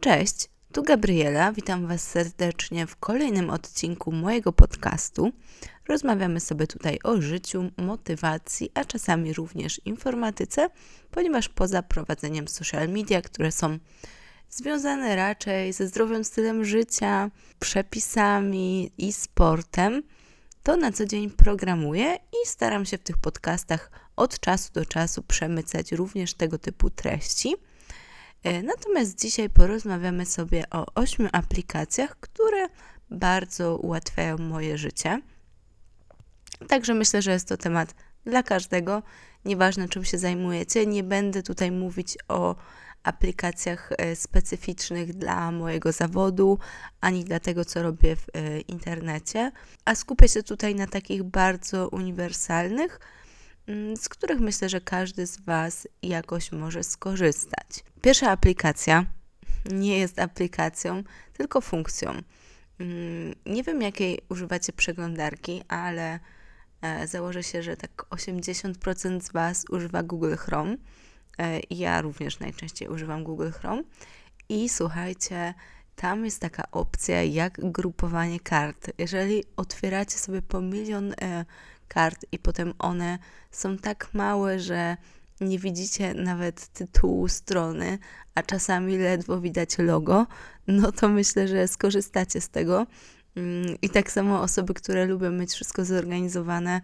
Cześć, tu Gabriela. Witam Was serdecznie w kolejnym odcinku mojego podcastu. Rozmawiamy sobie tutaj o życiu, motywacji, a czasami również informatyce, ponieważ poza prowadzeniem social media, które są związane raczej ze zdrowym stylem życia, przepisami i sportem, to na co dzień programuję i staram się w tych podcastach od czasu do czasu przemycać również tego typu treści. E, natomiast dzisiaj porozmawiamy sobie o ośmiu aplikacjach, które bardzo ułatwiają moje życie. Także myślę, że jest to temat dla każdego. Nieważne, czym się zajmujecie, nie będę tutaj mówić o aplikacjach e, specyficznych dla mojego zawodu, ani dla tego, co robię w e, internecie, a skupię się tutaj na takich bardzo uniwersalnych, z których myślę, że każdy z Was jakoś może skorzystać. Pierwsza aplikacja nie jest aplikacją, tylko funkcją. Mm, nie wiem, jakiej używacie przeglądarki, ale e, założę się, że tak 80% z Was używa Google Chrome. E, ja również najczęściej używam Google Chrome. I słuchajcie, tam jest taka opcja jak grupowanie kart. Jeżeli otwieracie sobie po milion e, kart i potem one są tak małe, że nie widzicie nawet tytułu strony, a czasami ledwo widać logo, no to myślę, że skorzystacie z tego. Mm, I tak samo osoby, które lubią mieć wszystko zorganizowane,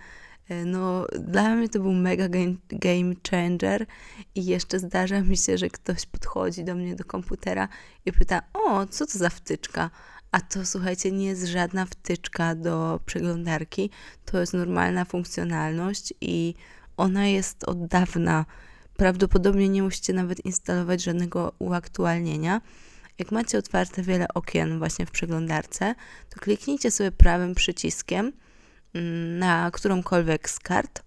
e, no dla mnie to był mega game, game changer i jeszcze zdarza mi się, że ktoś podchodzi do mnie do komputera i pyta, o, co to za wtyczka? A to słuchajcie, nie jest żadna wtyczka do przeglądarki, to jest normalna funkcjonalność i ona jest od dawna. Prawdopodobnie nie musicie nawet instalować żadnego uaktualnienia. Jak macie otwarte wiele okien właśnie w przeglądarce, to kliknijcie sobie prawym przyciskiem mm, na którąkolwiek z kart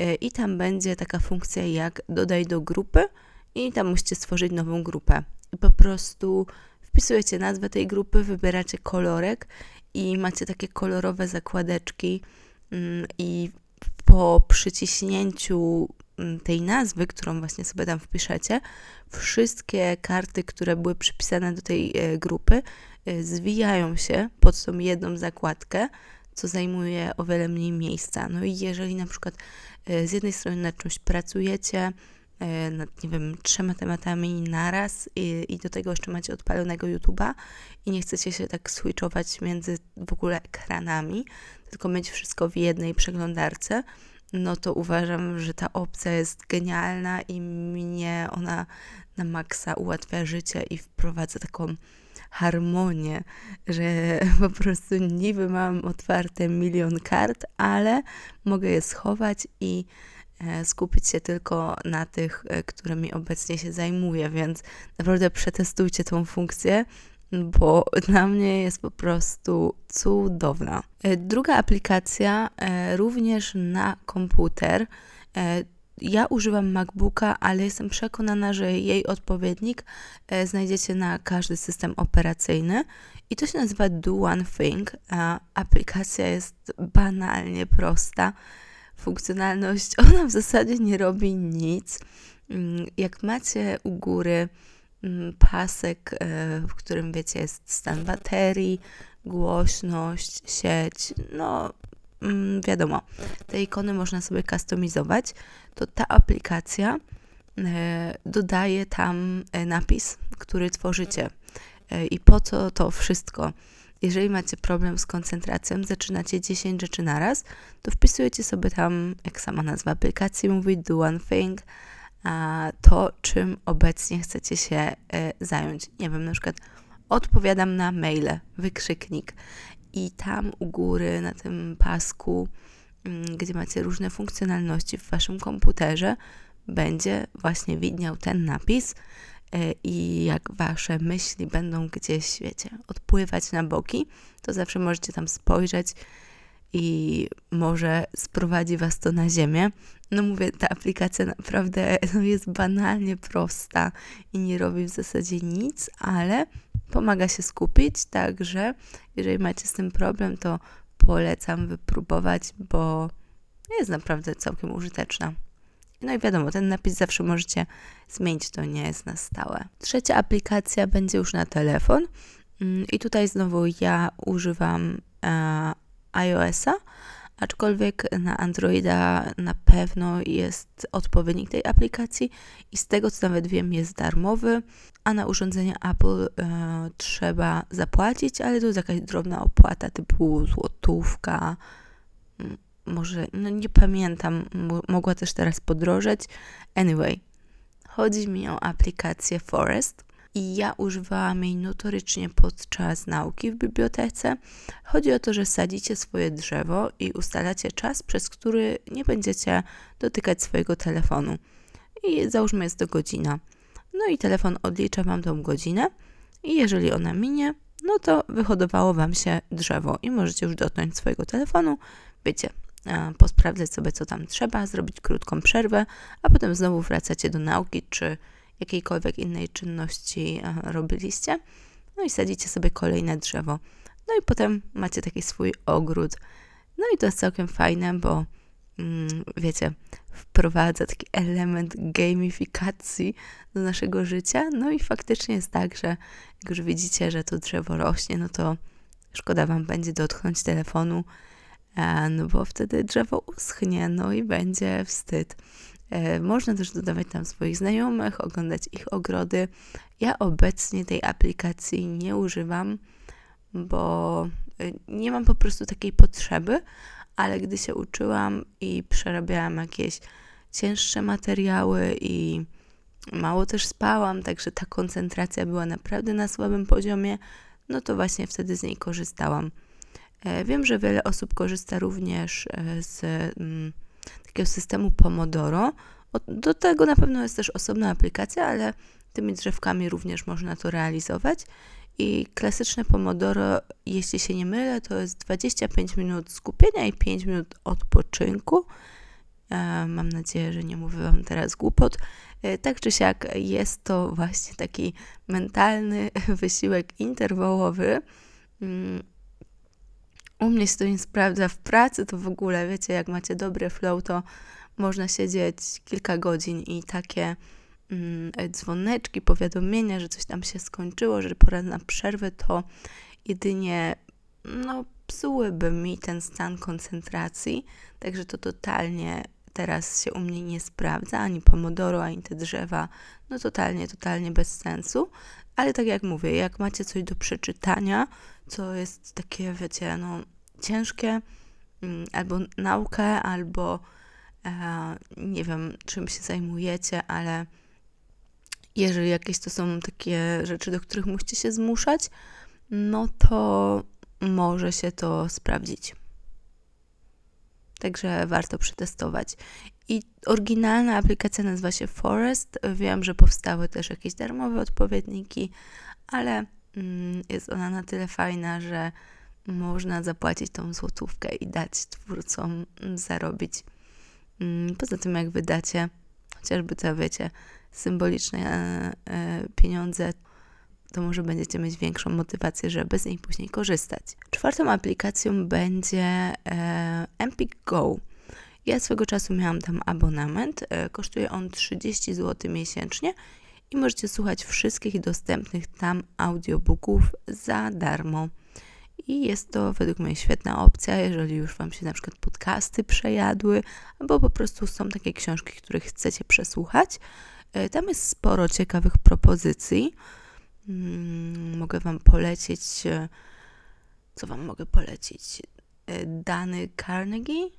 y, i tam będzie taka funkcja jak dodaj do grupy i tam musicie stworzyć nową grupę. I po prostu wpisujecie nazwę tej grupy, wybieracie kolorek i macie takie kolorowe zakładeczki mm, i po przyciśnięciu mm, tej nazwy, którą właśnie sobie tam wpiszecie, wszystkie karty, które były przypisane do tej e, grupy, e, zwijają się pod tą jedną zakładkę, co zajmuje o wiele mniej miejsca. No i jeżeli na przykład e, z jednej strony nad czymś pracujecie, nad, nie wiem, trzema tematami naraz i, i do tego jeszcze macie odpalonego YouTube'a i nie chcecie się tak switchować między w ogóle ekranami, tylko mieć wszystko w jednej przeglądarce, no to uważam, że ta opcja jest genialna i mnie ona na maksa ułatwia życie i wprowadza taką harmonię, że po prostu niby mam otwarte milion kart, ale mogę je schować i e, skupić się tylko na tych, e, którymi obecnie się zajmuję, więc naprawdę przetestujcie tą funkcję bo dla mnie jest po prostu cudowna. E, druga aplikacja e, również na komputer. E, ja używam MacBooka, ale jestem przekonana, że jej odpowiednik znajdziecie na każdy system operacyjny i to się nazywa Do One Thing. Aplikacja jest banalnie prosta. Funkcjonalność, ona w zasadzie nie robi nic. Mm, jak macie u góry Mm, pasek, e, w którym wiecie jest stan baterii, głośność, sieć, no mm, wiadomo, te ikony można sobie kustomizować, to ta aplikacja e, dodaje tam e, napis, który tworzycie. I po co to wszystko? Jeżeli macie problem z koncentracją, zaczynacie 10 rzeczy naraz, to wpisujecie sobie tam, jak sama nazwa aplikacji mówi, do one thing, to, czym obecnie chcecie się e, zająć. Nie wiem, na przykład odpowiadam na maile, wykrzyknik i tam u góry na tym pasku, mm, gdzie macie różne funkcjonalności w waszym komputerze, będzie właśnie widniał ten napis i jak wasze myśli będą gdzieś, wiecie, odpływać na boki, to zawsze możecie tam spojrzeć i może sprowadzi Was to na ziemię. No mówię, ta aplikacja naprawdę no, jest banalnie prosta i nie robi w zasadzie nic, ale pomaga się skupić, także jeżeli macie z tym problem, to polecam wypróbować, bo jest naprawdę całkiem użyteczna. No i wiadomo, ten napis zawsze możecie zmienić, to nie jest na stałe. Trzecia aplikacja będzie już na telefon. Mm, I tutaj znowu ja używam e, iOS-a, aczkolwiek na Androida na pewno jest odpowiednik tej aplikacji i z tego co nawet wiem jest darmowy, a na urządzenie Apple e, trzeba zapłacić, ale to jest jakaś drobna opłata typu złotówka, może, no nie pamiętam, mogła też teraz podrożeć. Anyway, chodzi mi o aplikację Forest i ja używałam jej notorycznie podczas nauki w bibliotece. Chodzi o to, że sadzicie swoje drzewo i ustalacie czas, przez który nie będziecie dotykać swojego telefonu. I załóżmy jest to godzina. No i telefon odlicza Wam tą godzinę i jeżeli ona minie, no to wyhodowało Wam się drzewo i możecie już dotknąć swojego telefonu. Wiecie, posprawdzać sobie, co tam trzeba, zrobić krótką przerwę, a potem znowu wracacie do nauki czy jakiejkolwiek innej czynności robiliście. No i sadzicie sobie kolejne drzewo. No i potem macie taki swój ogród. No i to jest całkiem fajne, bo mm, wiecie, wprowadza taki element gamifikacji do naszego życia. No i faktycznie jest tak, że jak już widzicie, że to drzewo rośnie, no to szkoda wam będzie dotknąć telefonu, E, no bo wtedy drzewo uschnie, no i będzie wstyd. E, można też dodawać tam swoich znajomych, oglądać ich ogrody. Ja obecnie tej aplikacji nie używam, bo e, nie mam po prostu takiej potrzeby, ale gdy się uczyłam i przerabiałam jakieś cięższe materiały i mało też spałam, także ta koncentracja była naprawdę na słabym poziomie, no to właśnie wtedy z niej korzystałam. E, wiem, że wiele osób korzysta również e, z mm, takiego systemu Pomodoro. Do tego na pewno jest też osobna aplikacja, ale tymi drzewkami również można to realizować. I klasyczne Pomodoro, jeśli się nie mylę, to jest 25 minut skupienia i 5 minut odpoczynku. E, mam nadzieję, że nie mówię Wam teraz głupot. Tak czy siak, jest to właśnie taki mentalny wysiłek interwałowy. U mnie się to nie sprawdza. W pracy to w ogóle, wiecie, jak macie dobry flow, to można siedzieć kilka godzin i takie mm, dzwoneczki, powiadomienia, że coś tam się skończyło, że pora na przerwę, to jedynie no, psułyby mi ten stan koncentracji. Także to totalnie teraz się u mnie nie sprawdza, ani pomodoro, ani te drzewa, no totalnie, totalnie bez sensu. Ale tak jak mówię, jak macie coś do przeczytania, co jest takie, wiecie, no ciężkie, mm, albo naukę, albo e, nie wiem, czym się zajmujecie, ale jeżeli jakieś to są takie rzeczy, do których musicie się zmuszać, no to może się to sprawdzić. Także warto przetestować. I oryginalna aplikacja nazywa się Forest. Wiem, że powstały też jakieś darmowe odpowiedniki, ale jest ona na tyle fajna, że można zapłacić tą złotówkę i dać twórcom zarobić. Mm, poza tym, jak wydacie chociażby te, wiecie, symboliczne e, e, pieniądze, to może będziecie mieć większą motywację, żeby z niej później korzystać. Czwartą aplikacją będzie e, Empik Go. Ja swego czasu miałam tam abonament. Kosztuje on 30 zł miesięcznie i możecie słuchać wszystkich dostępnych tam audiobooków za darmo. I jest to według mnie świetna opcja, jeżeli już Wam się na przykład podcasty przejadły, albo po prostu są takie książki, które chcecie przesłuchać. E, tam jest sporo ciekawych propozycji. Mm, mogę Wam polecić, e, co Wam mogę polecić? E, Dany Carnegie,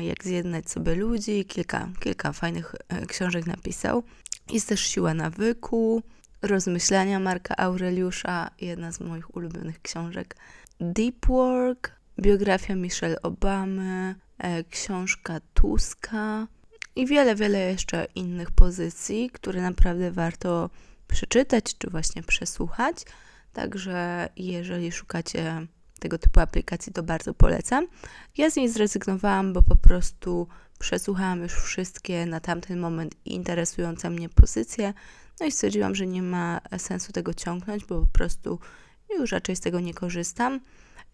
jak zjednać sobie ludzi, kilka, kilka fajnych książek napisał. Jest też Siła nawyku, Rozmyślania Marka Aureliusza, jedna z moich ulubionych książek. Deep Work, biografia Michelle Obamy, e, książka Tuska i wiele, wiele jeszcze innych pozycji, które naprawdę warto przeczytać czy właśnie przesłuchać. Także jeżeli szukacie tego typu aplikacji, to bardzo polecam. Ja z niej zrezygnowałam, bo po prostu przesłuchałam już wszystkie na tamten moment interesujące mnie pozycje, no i stwierdziłam, że nie ma sensu tego ciągnąć, bo po prostu już raczej z tego nie korzystam.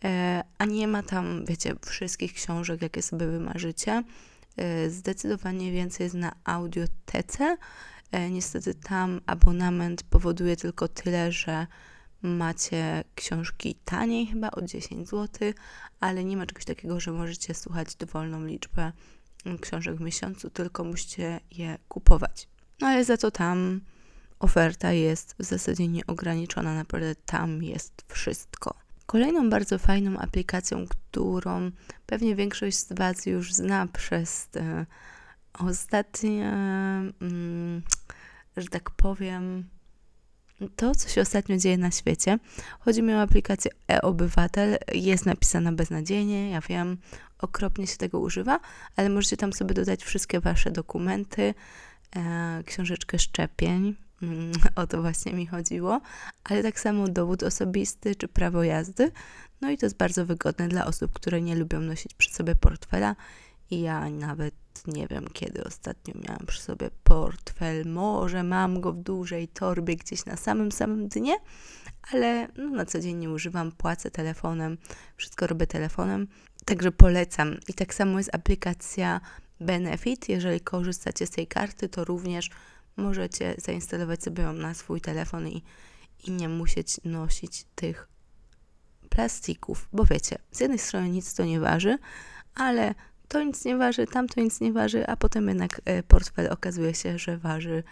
E, a nie ma tam, wiecie, wszystkich książek, jakie sobie wymarzycie. e, zdecydowanie więcej jest na audiotece. E, niestety tam abonament powoduje tylko tyle, że macie książki taniej, chyba o 10 zł, ale nie ma czegoś takiego, że możecie słuchać dowolną liczbę książek w miesiącu, tylko musicie je kupować. No ale za to tam oferta jest w zasadzie nieograniczona, naprawdę tam jest wszystko. Kolejną bardzo fajną aplikacją, którą pewnie większość z Was już zna przez te ostatnie, mm, że tak powiem, to, co się ostatnio dzieje na świecie. Chodzi mi o aplikację e-obywatel. Jest napisana beznadziejnie, ja wiem, okropnie się tego używa, ale możecie tam sobie dodać wszystkie wasze dokumenty, e, książeczkę szczepień, mm, o to właśnie mi chodziło, ale tak samo dowód osobisty czy prawo jazdy. No i to jest bardzo wygodne dla osób, które nie lubią nosić przy sobie portfela. I ja nawet nie wiem, kiedy ostatnio miałam przy sobie portfel. Może mam go w dużej torbie gdzieś na samym samym dnie, ale no, na co dzień nie używam, płacę telefonem, wszystko robię telefonem. Także polecam. I tak samo jest aplikacja Benefit. Jeżeli korzystacie z tej karty, to również możecie zainstalować sobie ją na swój telefon i, i nie musieć nosić tych plastików, bo wiecie, z jednej strony nic to nie waży, ale to nic nie waży, tamto nic nie waży, a potem jednak e, portfel okazuje się, że waży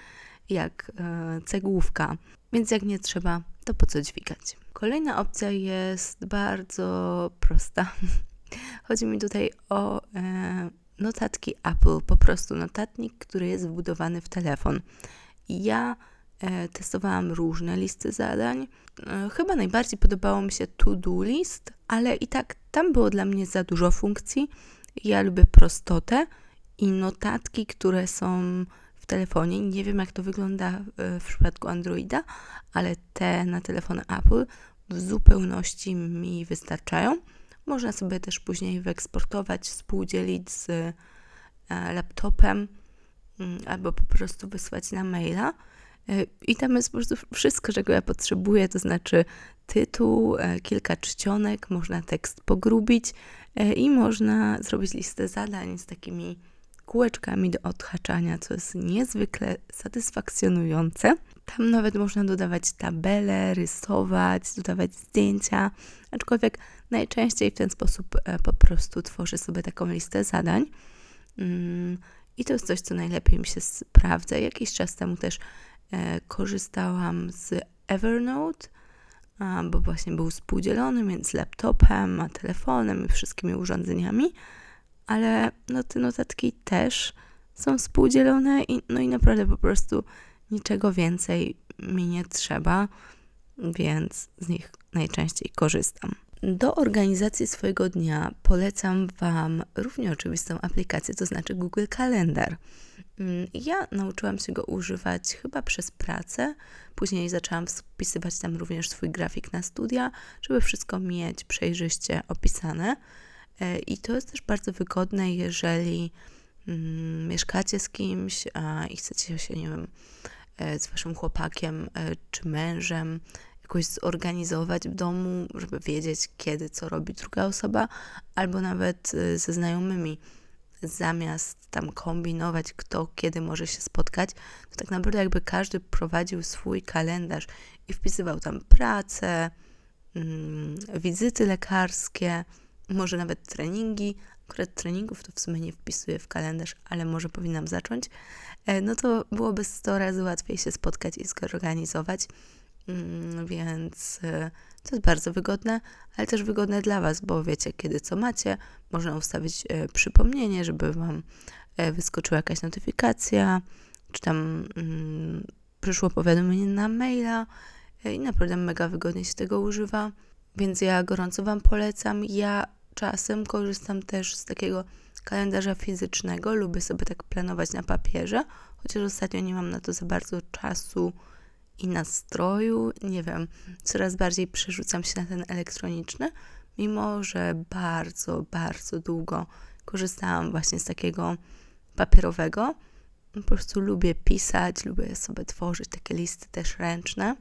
jak e, cegłówka. Więc jak nie trzeba, to po co dźwigać? Kolejna opcja jest bardzo prosta. Chodzi mi tutaj o e, notatki Apple, po prostu notatnik, który jest wbudowany w telefon. Ja e, testowałam różne listy zadań. E, chyba najbardziej podobało mi się to-do list, ale i tak tam było dla mnie za dużo funkcji. Ja lubię prostotę i notatki, które są w telefonie. Nie wiem, jak to wygląda w przypadku Androida, ale te na telefony Apple w zupełności mi wystarczają. Można sobie też później wyeksportować, współdzielić z e, laptopem mm, albo po prostu wysłać na maila. E, I tam jest po prostu wszystko, czego ja potrzebuję, to znaczy tytuł, e, kilka czcionek, można tekst pogrubić i można zrobić listę zadań z takimi kółeczkami do odhaczania, co jest niezwykle satysfakcjonujące. Tam nawet można dodawać tabele, rysować, dodawać zdjęcia, aczkolwiek najczęściej w ten sposób e, po prostu tworzę sobie taką listę zadań. Mm, I to jest coś, co najlepiej mi się sprawdza. Jakiś czas temu też e, korzystałam z Evernote, bo właśnie był współdzielony między laptopem, a telefonem i wszystkimi urządzeniami, ale no, te notatki też są współdzielone i, no i naprawdę po prostu niczego więcej mi nie trzeba, więc z nich najczęściej korzystam. Do organizacji swojego dnia polecam Wam równie oczywistą aplikację, to znaczy Google Kalendar. Mm, ja nauczyłam się go używać chyba przez pracę, później zaczęłam wpisywać tam również swój grafik na studia, żeby wszystko mieć przejrzyście opisane. E, I to jest też bardzo wygodne, jeżeli mm, mieszkacie z kimś i chcecie się, nie wiem, z waszym chłopakiem e, czy mężem jakoś zorganizować w domu, żeby wiedzieć, kiedy co robi druga osoba, albo nawet ze znajomymi. Zamiast tam kombinować, kto kiedy może się spotkać, to tak naprawdę jakby każdy prowadził swój kalendarz i wpisywał tam pracę, mm, wizyty lekarskie, może nawet treningi. Akurat treningów to w sumie nie wpisuję w kalendarz, ale może powinnam zacząć. E, no to byłoby 100 razy łatwiej się spotkać i zorganizować. Mm, więc e, to jest bardzo wygodne, ale też wygodne dla Was, bo wiecie, kiedy co macie, można ustawić e, przypomnienie, żeby Wam wyskoczyła jakaś notyfikacja, czy tam mm, przyszło powiadomienie na maila i naprawdę mega wygodnie się tego używa. Więc ja gorąco Wam polecam. Ja czasem korzystam też z takiego kalendarza fizycznego. Lubię sobie tak planować na papierze, chociaż ostatnio nie mam na to za bardzo czasu i nastroju. Nie wiem, coraz bardziej przerzucam się na ten elektroniczny, mimo że bardzo, bardzo długo korzystałam właśnie z takiego papierowego. Po prostu lubię pisać, lubię sobie tworzyć takie listy też ręczne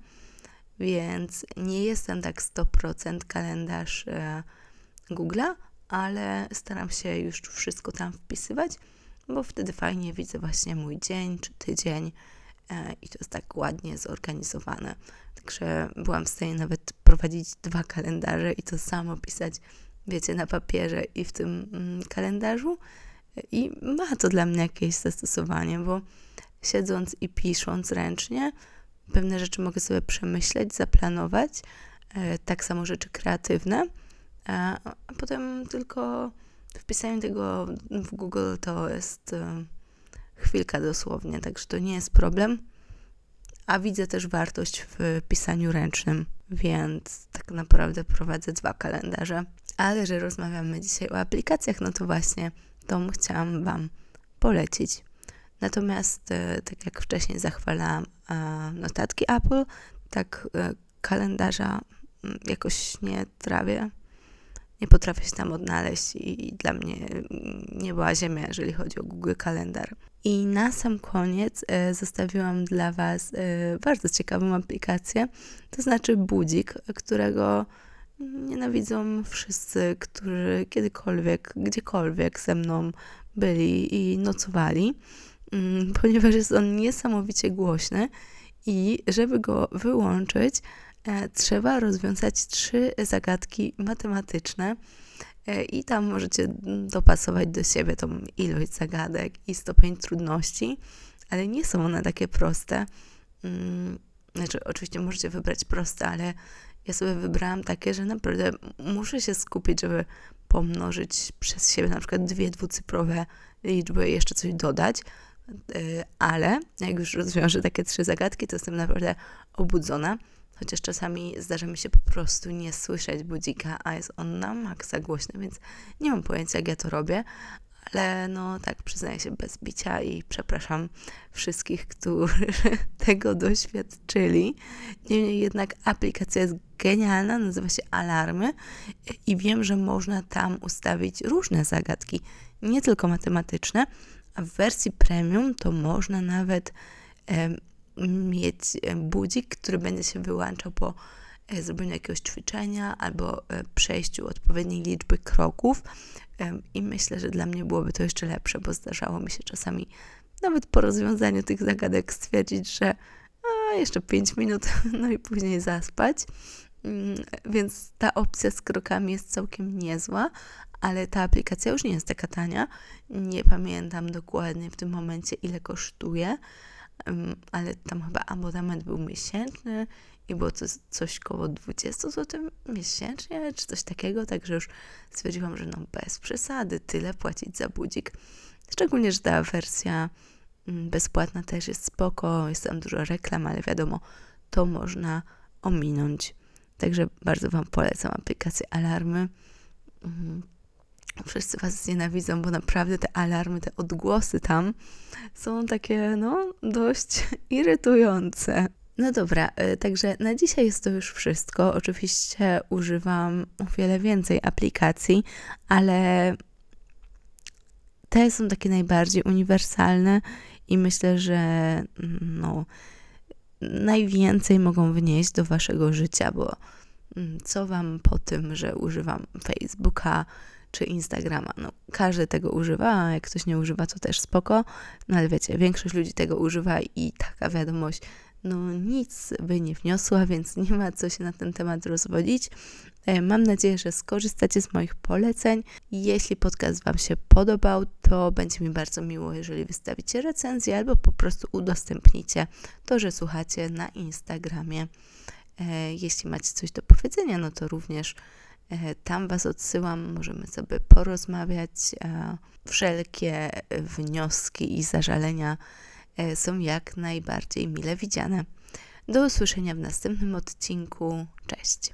więc nie jestem tak 100% kalendarz e, Google'a, ale staram się już wszystko tam wpisywać. bo wtedy fajnie widzę właśnie mój dzień czy tydzień e, i to jest tak ładnie zorganizowane. Także byłam w stanie nawet prowadzić dwa kalendarze i to samo pisać, wiecie, na papierze i w tym mm, kalendarzu. I ma to dla mnie jakieś zastosowanie, bo siedząc i pisząc ręcznie, pewne rzeczy mogę sobie przemyśleć, zaplanować, e, tak samo rzeczy kreatywne, a, potem tylko wpisanie tego w Google to jest e, chwilka dosłownie, także to nie jest problem. A widzę też wartość w pisaniu ręcznym, więc tak naprawdę prowadzę dwa kalendarze. Ale że rozmawiamy dzisiaj o aplikacjach, no to właśnie tą chciałam Wam polecić. Natomiast, e, tak jak wcześniej zachwalałam e, notatki Apple, tak kalendarza mm, jakoś nie trawię. Nie potrafię się tam odnaleźć i dla mnie mm, nie była ziemia, jeżeli chodzi o Google Kalendar. I na sam koniec zostawiłam dla Was bardzo ciekawą aplikację, to znaczy budzik, którego nienawidzą wszyscy, którzy kiedykolwiek, gdziekolwiek ze mną byli i nocowali. Mm, ponieważ jest on niesamowicie głośny i żeby go wyłączyć, e, trzeba rozwiązać trzy zagadki matematyczne. E, I tam możecie dopasować do siebie tą ilość zagadek i stopień trudności, ale nie są one takie proste. Mm, znaczy, oczywiście możecie wybrać proste, ale ja sobie wybrałam takie, że naprawdę muszę się skupić, żeby pomnożyć przez siebie na przykład dwie dwucyfrowe liczby i jeszcze coś dodać, Y, ale jak już rozwiążę takie trzy zagadki, to jestem naprawdę obudzona. Chociaż czasami zdarza mi się po prostu nie słyszeć budzika, a jest on na maksa głośny, więc nie mam pojęcia, jak ja to robię. Ale no tak, przyznaję się bez bicia i przepraszam wszystkich, którzy tego doświadczyli. Niemniej jednak aplikacja jest genialna, nazywa się Alarmy i wiem, że można tam ustawić różne zagadki, nie tylko matematyczne, a w wersji premium to można nawet mieć budzik, który będzie się wyłączał po e, zrobieniu jakiegoś ćwiczenia albo e, przejściu odpowiedniej liczby kroków. E, I myślę, że dla mnie byłoby to jeszcze lepsze, bo zdarzało mi się czasami nawet po rozwiązaniu tych zagadek stwierdzić, że a, jeszcze 5 minut, no i później zaspać. Mm, więc ta opcja z krokami jest całkiem niezła, ale ta aplikacja już nie jest taka tania. Nie pamiętam dokładnie w tym momencie, ile kosztuje, ale tam chyba abonament był miesięczny i było to coś koło 20 zł miesięcznie, czy coś takiego, także już stwierdziłam, że no bez przesady, tyle płacić za budzik. Szczególnie, że ta wersja bezpłatna też jest spoko, jest tam dużo reklam, ale wiadomo, to można ominąć. Także bardzo Wam polecam aplikację Alarmy. Wszyscy Was nienawidzą, bo naprawdę te alarmy, te odgłosy tam są takie, no, dość irytujące. No dobra, y, także na dzisiaj jest to już wszystko. Oczywiście używam o wiele więcej aplikacji, ale te są takie najbardziej uniwersalne i myślę, że no, najwięcej mogą wnieść do waszego życia, bo mm, co wam po tym, że używam Facebooka czy Instagrama? No, każdy tego używa, a jak ktoś nie używa, to też spoko, no ale wiecie, większość ludzi tego używa i taka wiadomość no nic by nie wniosła, więc nie ma co się na ten temat rozwodzić. E, mam nadzieję, że skorzystacie z moich poleceń. Jeśli podcast Wam się podobał, to będzie mi bardzo miło, jeżeli wystawicie recenzję albo po prostu udostępnicie to, że słuchacie na Instagramie. E, jeśli macie coś do powiedzenia, no to również tam Was odsyłam, możemy sobie porozmawiać. Wszelkie wnioski i zażalenia są jak najbardziej mile widziane. Do usłyszenia w następnym odcinku. Cześć.